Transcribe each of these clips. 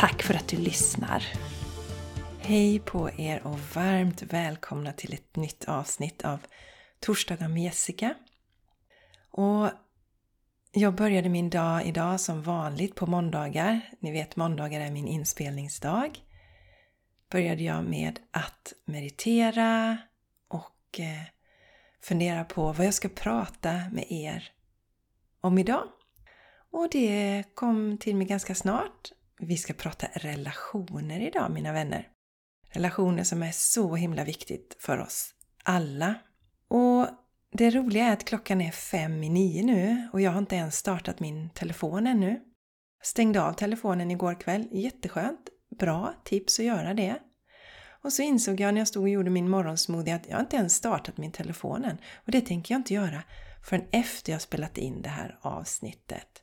Tack för att du lyssnar! Hej på er och varmt välkomna till ett nytt avsnitt av Torsdagar med Jessica. Och jag började min dag idag som vanligt på måndagar. Ni vet måndagar är min inspelningsdag. Började jag med att meditera och eh, fundera på vad jag ska prata med er om idag. Och det kom till mig ganska snart vi ska prata relationer idag mina vänner. Relationer som är så himla viktigt för oss alla. Och det roliga är att klockan är fem i nio nu och jag har inte ens startat min telefon ännu. Stängde av telefonen igår kväll. Jätteskönt. Bra tips att göra det. Och så insåg jag när jag stod och gjorde min morgonsmoothie att jag inte ens startat min telefon än. Och det tänker jag inte göra förrän efter jag spelat in det här avsnittet.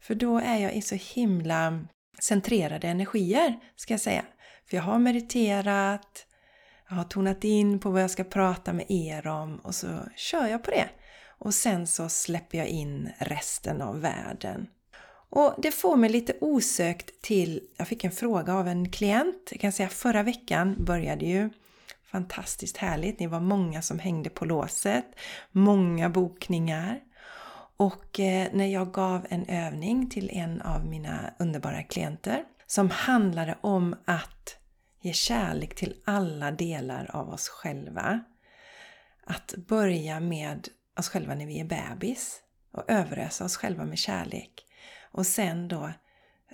För då är jag i så himla centrerade energier, ska jag säga. För jag har mediterat, jag har tonat in på vad jag ska prata med er om och så kör jag på det. Och sen så släpper jag in resten av världen. Och det får mig lite osökt till, jag fick en fråga av en klient, jag kan säga förra veckan började ju fantastiskt härligt. Ni var många som hängde på låset, många bokningar. Och eh, när jag gav en övning till en av mina underbara klienter som handlade om att ge kärlek till alla delar av oss själva. Att börja med oss själva när vi är bebis och överösa oss själva med kärlek. Och sen då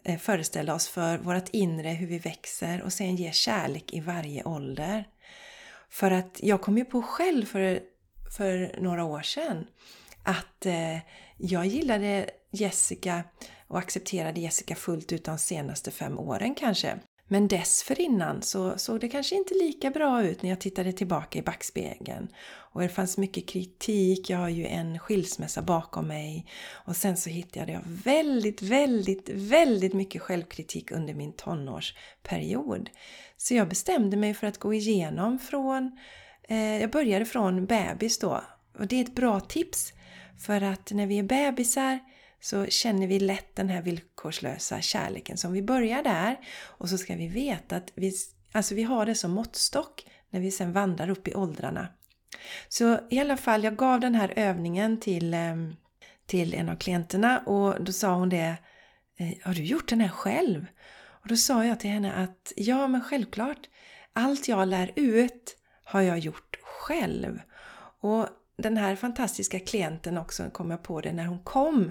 eh, föreställa oss för vårt inre, hur vi växer och sen ge kärlek i varje ålder. För att jag kom ju på själv för, för några år sedan att eh, jag gillade Jessica och accepterade Jessica fullt ut de senaste fem åren kanske. Men dessförinnan så såg det kanske inte lika bra ut när jag tittade tillbaka i backspegeln. Och det fanns mycket kritik, jag har ju en skilsmässa bakom mig. Och sen så hittade jag väldigt, väldigt, väldigt mycket självkritik under min tonårsperiod. Så jag bestämde mig för att gå igenom från, eh, jag började från bebis då. Och det är ett bra tips för att när vi är bebisar så känner vi lätt den här villkorslösa kärleken som vi börjar där. Och så ska vi veta att vi, alltså vi har det som måttstock när vi sen vandrar upp i åldrarna. Så i alla fall, jag gav den här övningen till, ehm, till en av klienterna och då sa hon det eh, Har du gjort den här själv? Och då sa jag till henne att ja, men självklart. Allt jag lär ut har jag gjort själv. Och den här fantastiska klienten också kom jag på det när hon kom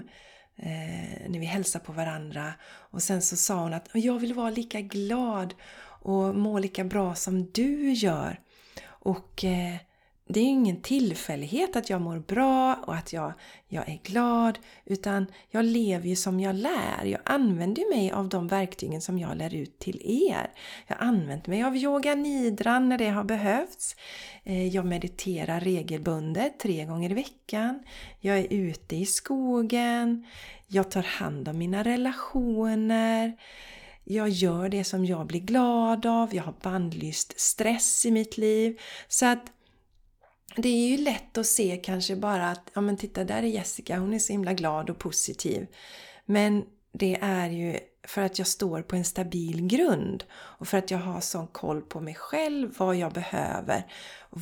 eh, när vi hälsade på varandra och sen så sa hon att jag vill vara lika glad och må lika bra som du gör. Och eh, det är ju ingen tillfällighet att jag mår bra och att jag, jag är glad utan jag lever ju som jag lär. Jag använder mig av de verktygen som jag lär ut till er. Jag har använt mig av yoga nidran när det har behövts. Eh, jag mediterar regelbundet tre gånger i veckan. Jag är ute i skogen. Jag tar hand om mina relationer. Jag gör det som jag blir glad av. Jag har bandlyst stress i mitt liv. Så att det är ju lätt att se kanske bara att, ja men titta där är Jessica, hon är så himla glad och positiv. Men det är ju för att jag står på en stabil grund och för att jag har sån koll på mig själv, vad jag behöver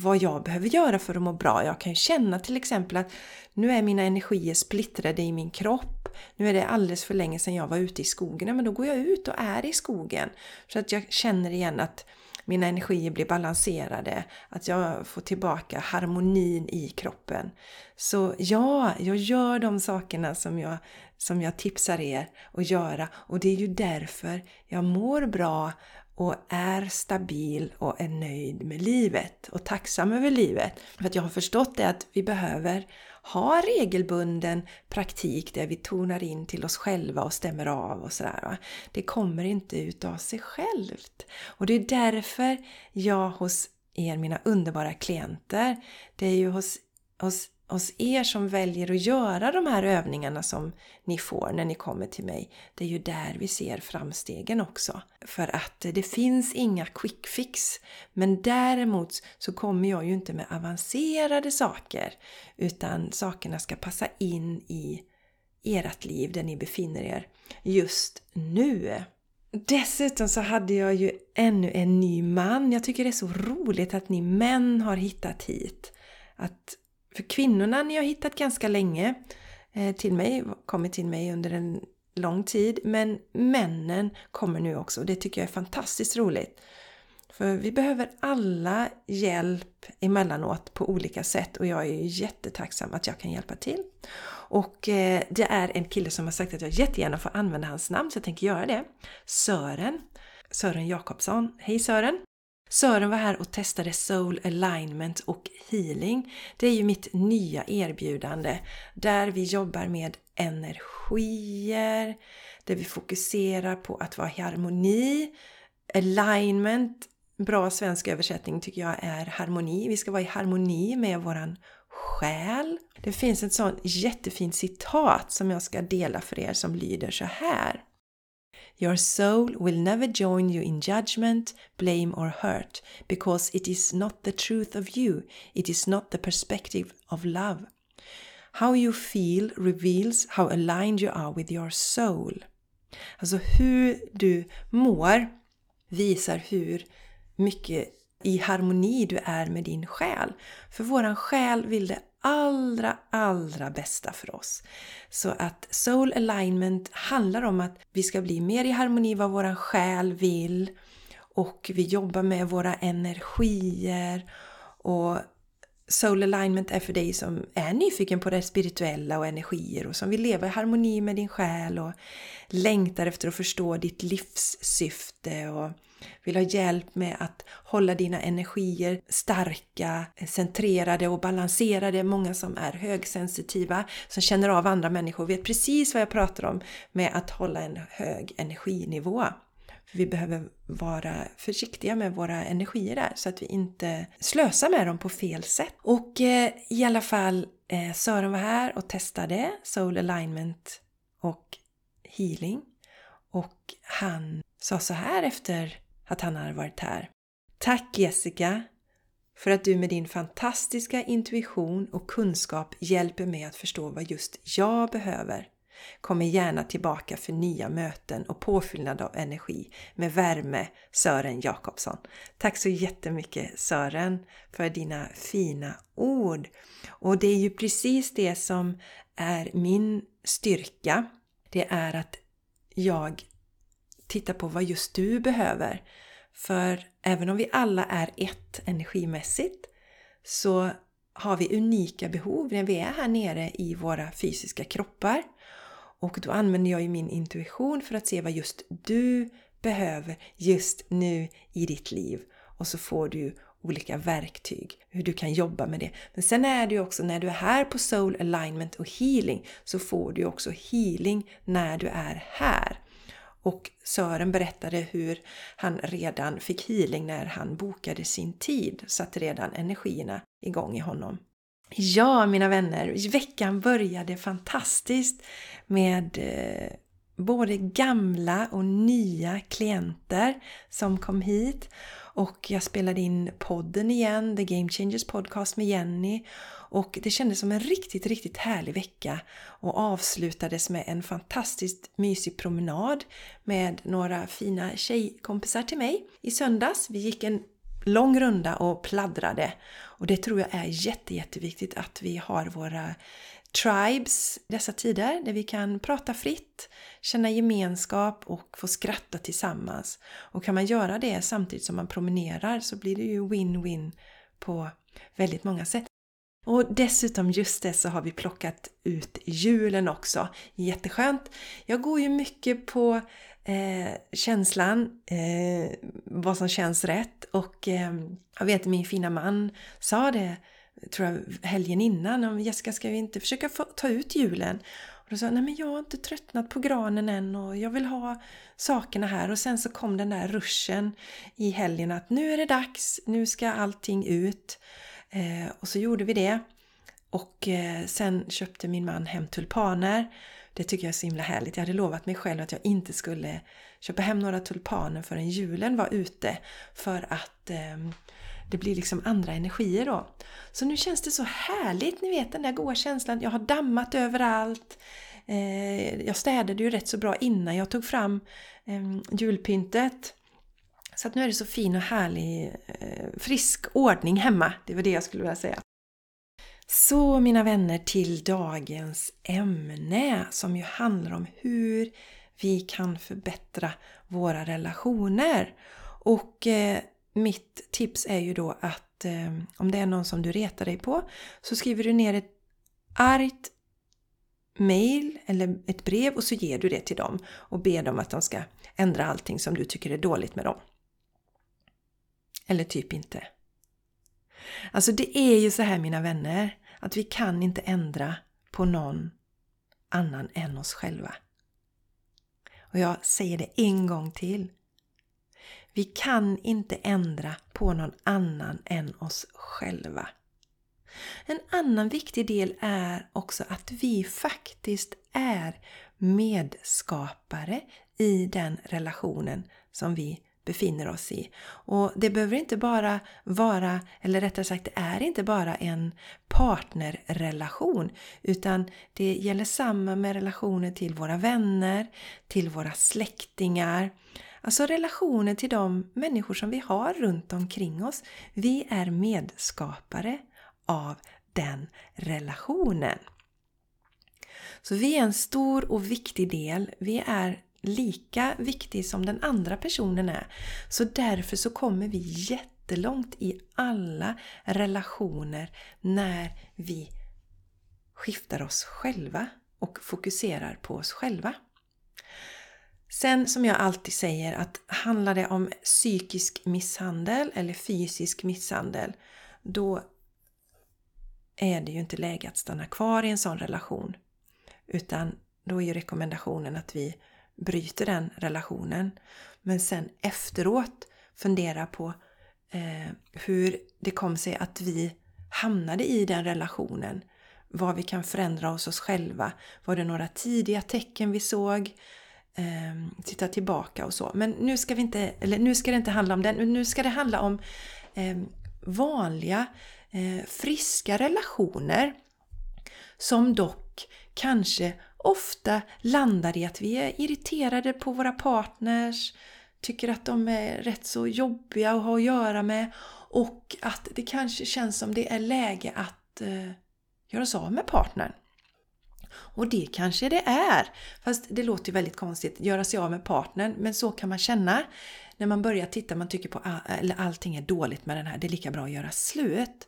vad jag behöver göra för att må bra. Jag kan ju känna till exempel att nu är mina energier splittrade i min kropp. Nu är det alldeles för länge sedan jag var ute i skogen. Ja, men då går jag ut och är i skogen. Så att jag känner igen att mina energier blir balanserade, att jag får tillbaka harmonin i kroppen. Så ja, jag gör de sakerna som jag, som jag tipsar er att göra och det är ju därför jag mår bra och är stabil och är nöjd med livet och tacksam över livet. För att jag har förstått det att vi behöver ha regelbunden praktik där vi tonar in till oss själva och stämmer av och sådär. Det kommer inte ut av sig självt. Och det är därför jag hos er, mina underbara klienter, det är ju hos, hos hos er som väljer att göra de här övningarna som ni får när ni kommer till mig. Det är ju där vi ser framstegen också. För att det finns inga quick fix. Men däremot så kommer jag ju inte med avancerade saker. Utan sakerna ska passa in i ert liv där ni befinner er just nu. Dessutom så hade jag ju ännu en ny man. Jag tycker det är så roligt att ni män har hittat hit. Att för kvinnorna ni har hittat ganska länge eh, till mig, kommit till mig under en lång tid. Men männen kommer nu också och det tycker jag är fantastiskt roligt. För vi behöver alla hjälp emellanåt på olika sätt och jag är jättetacksam att jag kan hjälpa till. Och eh, det är en kille som har sagt att jag jättegärna får använda hans namn så jag tänker göra det. Sören. Sören Jakobsson. Hej Sören! Sören var här och testade Soul Alignment och Healing. Det är ju mitt nya erbjudande där vi jobbar med energier, där vi fokuserar på att vara i harmoni. Alignment, bra svensk översättning tycker jag är harmoni. Vi ska vara i harmoni med våran själ. Det finns ett sånt jättefint citat som jag ska dela för er som lyder så här. Your soul will never join you in judgment, blame, or hurt because it is not the truth of you, it is not the perspective of love. How you feel reveals how aligned you are with your soul. Alltså hur du mår visar hur mycket i harmoni du är med din själ. För våran själ vill det allra, allra bästa för oss. Så att soul alignment handlar om att vi ska bli mer i harmoni vad våran själ vill och vi jobbar med våra energier och Soul alignment är för dig som är nyfiken på det spirituella och energier och som vill leva i harmoni med din själ och längtar efter att förstå ditt livssyfte och vill ha hjälp med att hålla dina energier starka, centrerade och balanserade. Många som är högsensitiva, som känner av andra människor, vet precis vad jag pratar om med att hålla en hög energinivå. Vi behöver vara försiktiga med våra energier där så att vi inte slösar med dem på fel sätt. Och eh, i alla fall, eh, Sören var här och testade Soul Alignment och Healing. Och han sa så här efter att han har varit här. Tack Jessica för att du med din fantastiska intuition och kunskap hjälper mig att förstå vad just jag behöver. Kommer gärna tillbaka för nya möten och påfyllnad av energi med värme Sören Jakobsson. Tack så jättemycket Sören för dina fina ord. Och det är ju precis det som är min styrka. Det är att jag titta på vad just du behöver. För även om vi alla är ett energimässigt så har vi unika behov när vi är här nere i våra fysiska kroppar. Och då använder jag ju min intuition för att se vad just du behöver just nu i ditt liv. Och så får du olika verktyg, hur du kan jobba med det. Men sen är det ju också när du är här på Soul Alignment och Healing så får du också healing när du är här. Och Sören berättade hur han redan fick healing när han bokade sin tid, satte redan energierna igång i honom. Ja, mina vänner, veckan började fantastiskt med eh, både gamla och nya klienter som kom hit. Och jag spelade in podden igen, The Game Changers Podcast med Jenny. Och det kändes som en riktigt, riktigt härlig vecka och avslutades med en fantastiskt mysig promenad med några fina tjejkompisar till mig i söndags. Vi gick en lång runda och pladdrade. Och det tror jag är jätte, jätteviktigt att vi har våra tribes dessa tider där vi kan prata fritt, känna gemenskap och få skratta tillsammans. Och kan man göra det samtidigt som man promenerar så blir det ju win-win på väldigt många sätt. Och dessutom just det så har vi plockat ut julen också. Jätteskönt! Jag går ju mycket på eh, känslan, eh, vad som känns rätt och eh, jag vet min fina man sa det tror jag helgen innan om Jessica ska vi inte försöka få, ta ut julen? Och då sa nej men jag har inte tröttnat på granen än och jag vill ha sakerna här och sen så kom den där ruschen i helgen att nu är det dags, nu ska allting ut. Eh, och så gjorde vi det. Och eh, sen köpte min man hem tulpaner. Det tycker jag är så himla härligt. Jag hade lovat mig själv att jag inte skulle köpa hem några tulpaner förrän julen var ute. För att eh, det blir liksom andra energier då. Så nu känns det så härligt, ni vet den där goa känslan. Jag har dammat överallt. Eh, jag städade ju rätt så bra innan jag tog fram eh, julpyntet. Så att nu är det så fin och härlig, eh, frisk ordning hemma. Det var det jag skulle vilja säga. Så mina vänner till dagens ämne som ju handlar om hur vi kan förbättra våra relationer. Och eh, mitt tips är ju då att eh, om det är någon som du retar dig på så skriver du ner ett argt mail eller ett brev och så ger du det till dem och ber dem att de ska ändra allting som du tycker är dåligt med dem. Eller typ inte. Alltså det är ju så här mina vänner att vi kan inte ändra på någon annan än oss själva. Och jag säger det en gång till. Vi kan inte ändra på någon annan än oss själva. En annan viktig del är också att vi faktiskt är medskapare i den relationen som vi befinner oss i. Och det behöver inte bara vara, eller rättare sagt det är inte bara en partnerrelation utan det gäller samma med relationer till våra vänner, till våra släktingar, Alltså relationen till de människor som vi har runt omkring oss. Vi är medskapare av den relationen. Så vi är en stor och viktig del. Vi är lika viktig som den andra personen är. Så därför så kommer vi jättelångt i alla relationer när vi skiftar oss själva och fokuserar på oss själva. Sen som jag alltid säger att handlar det om psykisk misshandel eller fysisk misshandel då är det ju inte läge att stanna kvar i en sån relation. Utan då är ju rekommendationen att vi bryter den relationen. Men sen efteråt fundera på eh, hur det kom sig att vi hamnade i den relationen. Vad vi kan förändra hos oss själva. Var det några tidiga tecken vi såg? Eh, titta tillbaka och så. Men nu ska, vi inte, eller nu ska det inte handla om den, nu ska det handla om eh, vanliga eh, friska relationer som dock kanske ofta landar i att vi är irriterade på våra partners, tycker att de är rätt så jobbiga att ha att göra med och att det kanske känns som det är läge att eh, göra sig av med partnern. Och det kanske det är. Fast det låter ju väldigt konstigt, göra sig av med partnern. Men så kan man känna när man börjar titta, man tycker på ah, eller allting är dåligt med den här, det är lika bra att göra slut.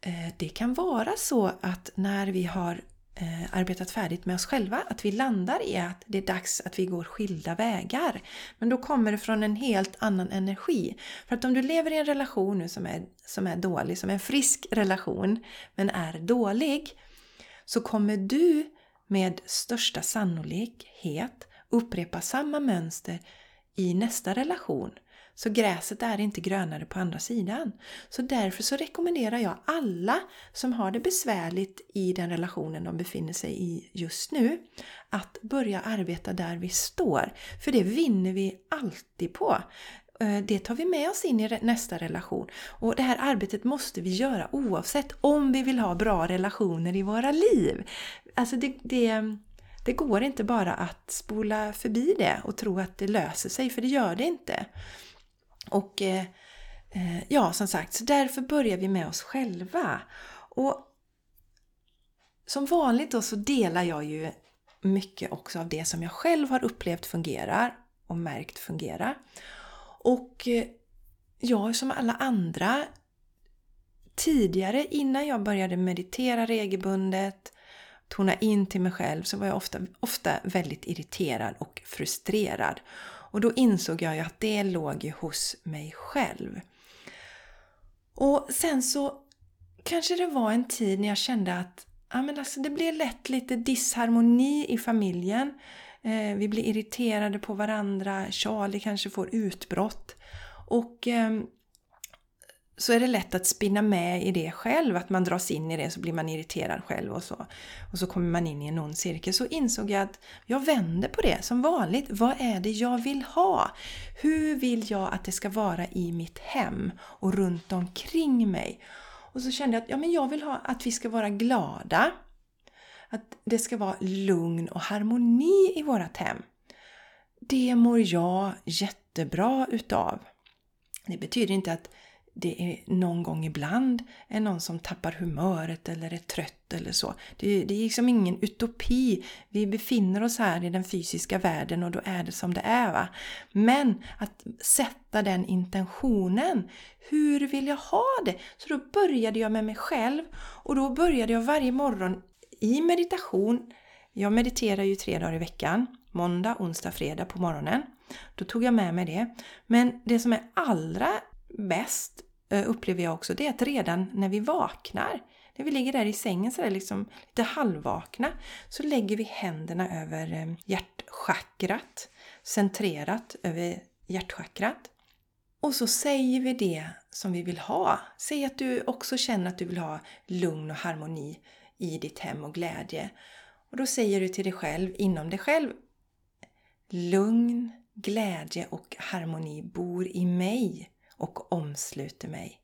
Eh, det kan vara så att när vi har eh, arbetat färdigt med oss själva, att vi landar i att det är dags att vi går skilda vägar. Men då kommer det från en helt annan energi. För att om du lever i en relation nu som är, som är dålig, som är en frisk relation, men är dålig, så kommer du med största sannolikhet upprepa samma mönster i nästa relation. Så gräset är inte grönare på andra sidan. Så därför så rekommenderar jag alla som har det besvärligt i den relationen de befinner sig i just nu att börja arbeta där vi står. För det vinner vi alltid på. Eh, det tar vi med oss in i nästa relation. Och det här arbetet måste vi göra oavsett om vi vill ha bra relationer i våra liv. Alltså det, det, det går inte bara att spola förbi det och tro att det löser sig, för det gör det inte. Och eh, eh, ja, som sagt, så därför börjar vi med oss själva. Och som vanligt då så delar jag ju mycket också av det som jag själv har upplevt fungerar och märkt fungerar. Och eh, jag som alla andra tidigare innan jag började meditera regelbundet, tona in till mig själv, så var jag ofta, ofta väldigt irriterad och frustrerad. Och då insåg jag ju att det låg ju hos mig själv. Och sen så kanske det var en tid när jag kände att ja, men alltså, det blev lätt lite disharmoni i familjen. Eh, vi blir irriterade på varandra, Charlie kanske får utbrott. Och eh, så är det lätt att spinna med i det själv, att man dras in i det så blir man irriterad själv och så. Och så kommer man in i en ond cirkel. Så insåg jag att jag vänder på det som vanligt. Vad är det jag vill ha? Hur vill jag att det ska vara i mitt hem och runt omkring mig? Och så kände jag att ja, men jag vill ha att vi ska vara glada. Att det ska vara lugn och harmoni i vårat hem. Det mår jag jättebra utav. Det betyder inte att det är någon gång ibland är någon som tappar humöret eller är trött eller så. Det, det är liksom ingen utopi. Vi befinner oss här i den fysiska världen och då är det som det är. Va? Men att sätta den intentionen. Hur vill jag ha det? Så då började jag med mig själv och då började jag varje morgon i meditation. Jag mediterar ju tre dagar i veckan. Måndag, onsdag, fredag på morgonen. Då tog jag med mig det. Men det som är allra bäst eh, upplever jag också, det är att redan när vi vaknar, när vi ligger där i sängen sådär liksom lite halvvakna, så lägger vi händerna över eh, hjärtchakrat, centrerat över hjärtchakrat. Och så säger vi det som vi vill ha. Säg att du också känner att du vill ha lugn och harmoni i ditt hem och glädje. Och då säger du till dig själv, inom dig själv, Lugn, glädje och harmoni bor i mig och omsluter mig.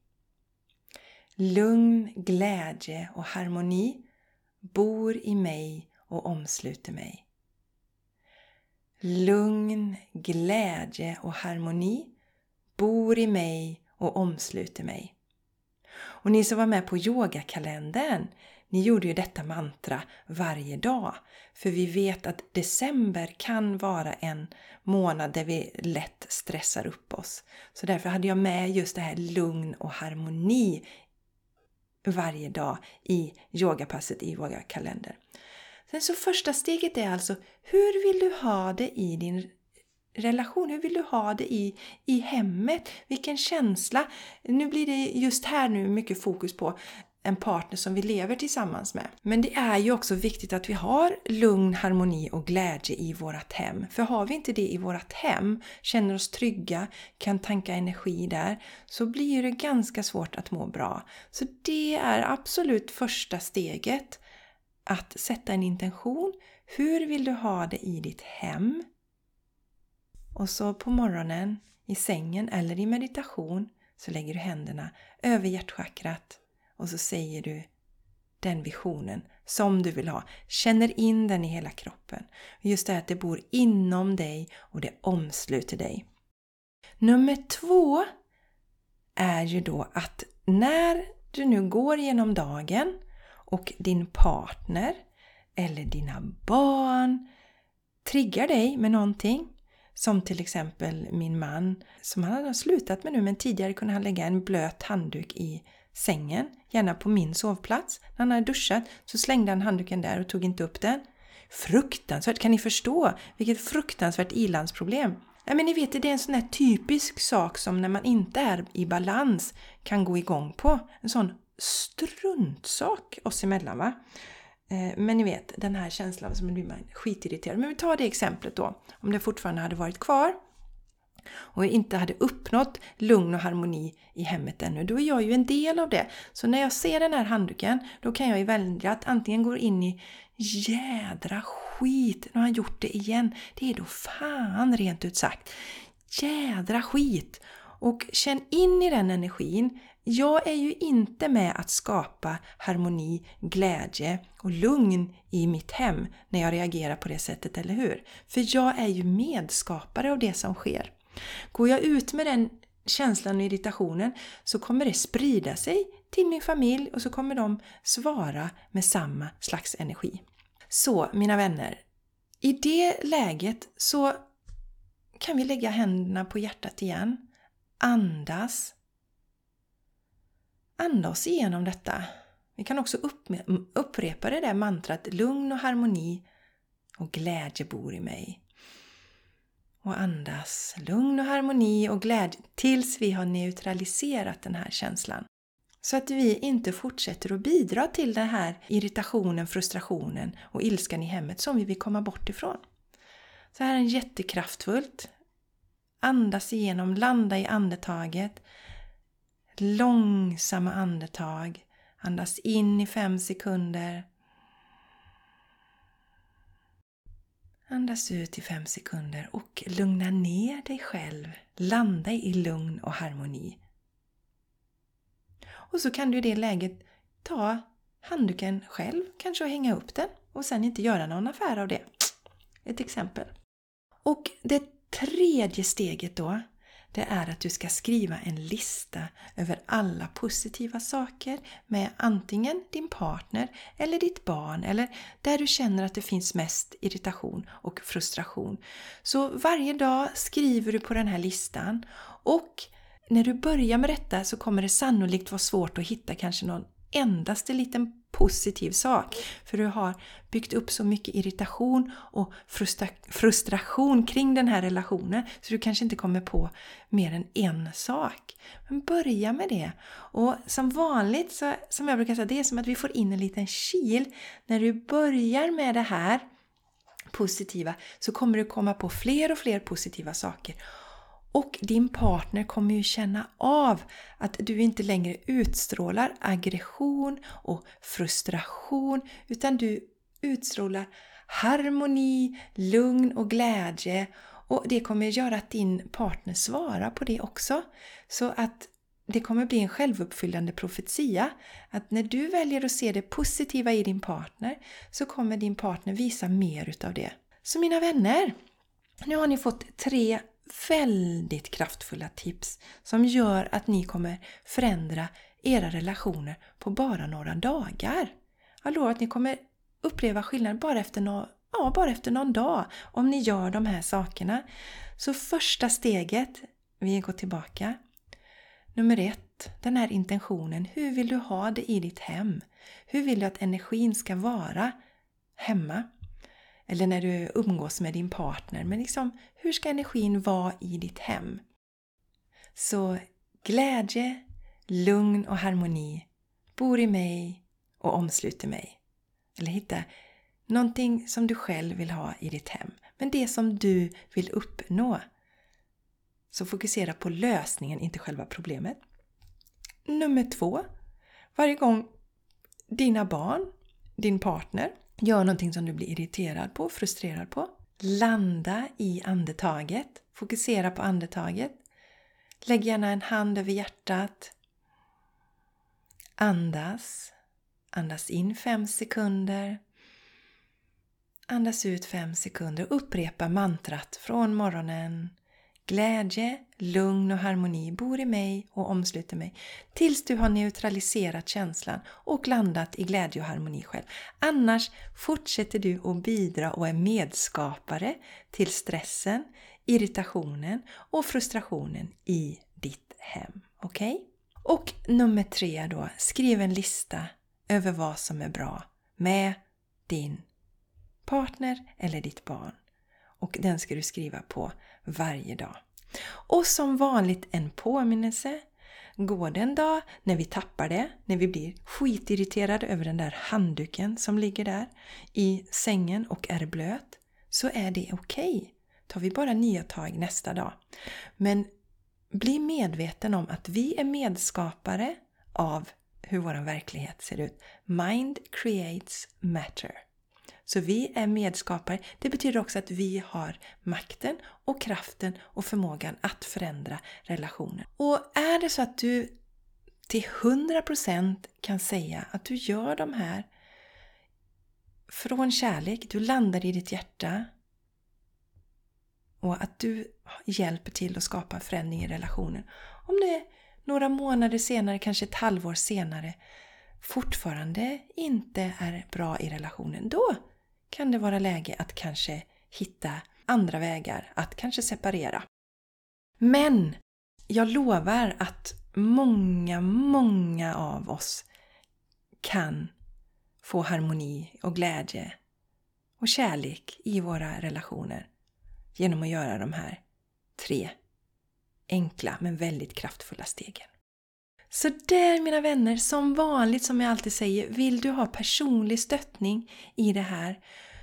Lugn, glädje och harmoni bor i mig och omsluter mig. Lugn, glädje och harmoni bor i mig och omsluter mig. Och ni som var med på yogakalendern, ni gjorde ju detta mantra varje dag. För vi vet att december kan vara en månad där vi lätt stressar upp oss. Så därför hade jag med just det här lugn och harmoni varje dag i yogapasset i yogakalender. Sen så första steget är alltså, hur vill du ha det i din relation? Hur vill du ha det i, i hemmet? Vilken känsla? Nu blir det just här nu mycket fokus på en partner som vi lever tillsammans med. Men det är ju också viktigt att vi har lugn, harmoni och glädje i vårt hem. För har vi inte det i vårt hem, känner oss trygga, kan tanka energi där, så blir det ganska svårt att må bra. Så det är absolut första steget. Att sätta en intention. Hur vill du ha det i ditt hem? Och så på morgonen, i sängen eller i meditation, så lägger du händerna över hjärtchakrat och så säger du den visionen som du vill ha. Känner in den i hela kroppen. Just det att det bor inom dig och det omsluter dig. Nummer två är ju då att när du nu går genom dagen och din partner eller dina barn triggar dig med någonting som till exempel min man som han har slutat med nu men tidigare kunde han lägga en blöt handduk i sängen, gärna på min sovplats. När han hade duschat så slängde han handduken där och tog inte upp den. Fruktansvärt! Kan ni förstå? Vilket fruktansvärt ilandsproblem! Nej men ni vet, det är en sån här typisk sak som när man inte är i balans kan gå igång på. En sån struntsak oss emellan va. Eh, men ni vet, den här känslan som blir man skitirriterad. Men vi tar det exemplet då, om det fortfarande hade varit kvar och inte hade uppnått lugn och harmoni i hemmet ännu, då är jag ju en del av det. Så när jag ser den här handduken, då kan jag ju välja att antingen gå in i Jädra skit, nu har han gjort det igen. Det är då fan rent ut sagt. Jädra skit! Och känn in i den energin. Jag är ju inte med att skapa harmoni, glädje och lugn i mitt hem när jag reagerar på det sättet, eller hur? För jag är ju medskapare av det som sker. Går jag ut med den känslan och irritationen så kommer det sprida sig till min familj och så kommer de svara med samma slags energi. Så mina vänner, i det läget så kan vi lägga händerna på hjärtat igen, andas andas igenom detta. Vi kan också upprepa det där mantrat lugn och harmoni och glädje bor i mig. Och andas lugn och harmoni och glädje tills vi har neutraliserat den här känslan. Så att vi inte fortsätter att bidra till den här irritationen, frustrationen och ilskan i hemmet som vi vill komma bort ifrån. Så här är jättekraftfullt. Andas igenom, landa i andetaget. Långsamma andetag. Andas in i fem sekunder. Andas ut i fem sekunder och lugna ner dig själv. Landa i lugn och harmoni. Och så kan du i det läget ta handduken själv kanske och hänga upp den och sen inte göra någon affär av det. Ett exempel. Och det tredje steget då, det är att du ska skriva en lista över alla positiva saker med antingen din partner eller ditt barn eller där du känner att det finns mest irritation och frustration. Så varje dag skriver du på den här listan och när du börjar med detta så kommer det sannolikt vara svårt att hitta kanske någon endaste liten positiv sak. För du har byggt upp så mycket irritation och frustra frustration kring den här relationen så du kanske inte kommer på mer än en sak. Men börja med det. Och som vanligt, så, som jag brukar säga, det är som att vi får in en liten kil. När du börjar med det här positiva så kommer du komma på fler och fler positiva saker. Och din partner kommer ju känna av att du inte längre utstrålar aggression och frustration utan du utstrålar harmoni, lugn och glädje och det kommer göra att din partner svarar på det också. Så att det kommer bli en självuppfyllande profetia. Att när du väljer att se det positiva i din partner så kommer din partner visa mer utav det. Så mina vänner, nu har ni fått tre väldigt kraftfulla tips som gör att ni kommer förändra era relationer på bara några dagar. Jag lovar att ni kommer uppleva skillnad bara efter, no ja, bara efter någon dag om ni gör de här sakerna. Så första steget, vi går tillbaka. Nummer ett, den här intentionen. Hur vill du ha det i ditt hem? Hur vill du att energin ska vara hemma? Eller när du umgås med din partner. Men liksom, hur ska energin vara i ditt hem? Så glädje, lugn och harmoni bor i mig och omsluter mig. Eller hitta någonting som du själv vill ha i ditt hem. Men det som du vill uppnå. Så fokusera på lösningen, inte själva problemet. Nummer två. Varje gång dina barn, din partner Gör någonting som du blir irriterad på, frustrerad på. Landa i andetaget. Fokusera på andetaget. Lägg gärna en hand över hjärtat. Andas. Andas in fem sekunder. Andas ut fem sekunder. Upprepa mantrat från morgonen Glädje, lugn och harmoni bor i mig och omsluter mig tills du har neutraliserat känslan och landat i glädje och harmoni själv. Annars fortsätter du att bidra och är medskapare till stressen, irritationen och frustrationen i ditt hem. Okej? Okay? Och nummer tre då, skriv en lista över vad som är bra med din partner eller ditt barn. Och den ska du skriva på varje dag. Och som vanligt en påminnelse. Går det en dag när vi tappar det, när vi blir skitirriterade över den där handduken som ligger där i sängen och är blöt, så är det okej. Okay. Tar vi bara nya tag nästa dag. Men bli medveten om att vi är medskapare av hur vår verklighet ser ut. Mind creates matter. Så vi är medskapare. Det betyder också att vi har makten och kraften och förmågan att förändra relationen. Och är det så att du till 100% kan säga att du gör de här från kärlek, du landar i ditt hjärta och att du hjälper till att skapa förändring i relationen. Om det är några månader senare, kanske ett halvår senare, fortfarande inte är bra i relationen, då kan det vara läge att kanske hitta andra vägar, att kanske separera. Men jag lovar att många, många av oss kan få harmoni och glädje och kärlek i våra relationer genom att göra de här tre enkla men väldigt kraftfulla stegen. Så där mina vänner, som vanligt som jag alltid säger, vill du ha personlig stöttning i det här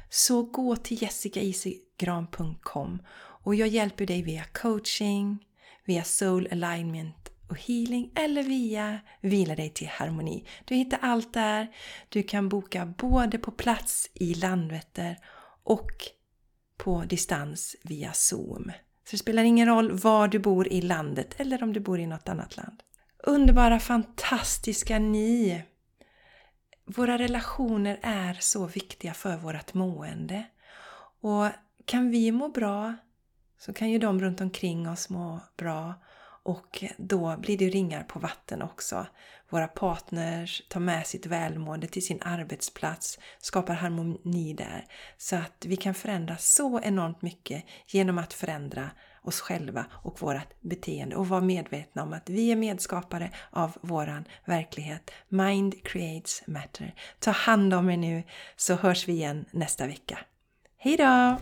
så gå till jessicaisigran.com och jag hjälper dig via coaching, via soul alignment och healing eller via Vila dig till harmoni. Du hittar allt där. Du kan boka både på plats i Landvetter och på distans via Zoom. Så det spelar ingen roll var du bor i landet eller om du bor i något annat land. Underbara, fantastiska ni! Våra relationer är så viktiga för vårt mående. Och kan vi må bra så kan ju de runt omkring oss må bra och då blir det ringar på vatten också. Våra partners tar med sitt välmående till sin arbetsplats, skapar harmoni där. Så att vi kan förändra så enormt mycket genom att förändra oss själva och vårt beteende och vara medvetna om att vi är medskapare av våran verklighet. Mind creates matter. Ta hand om er nu så hörs vi igen nästa vecka. Hejdå!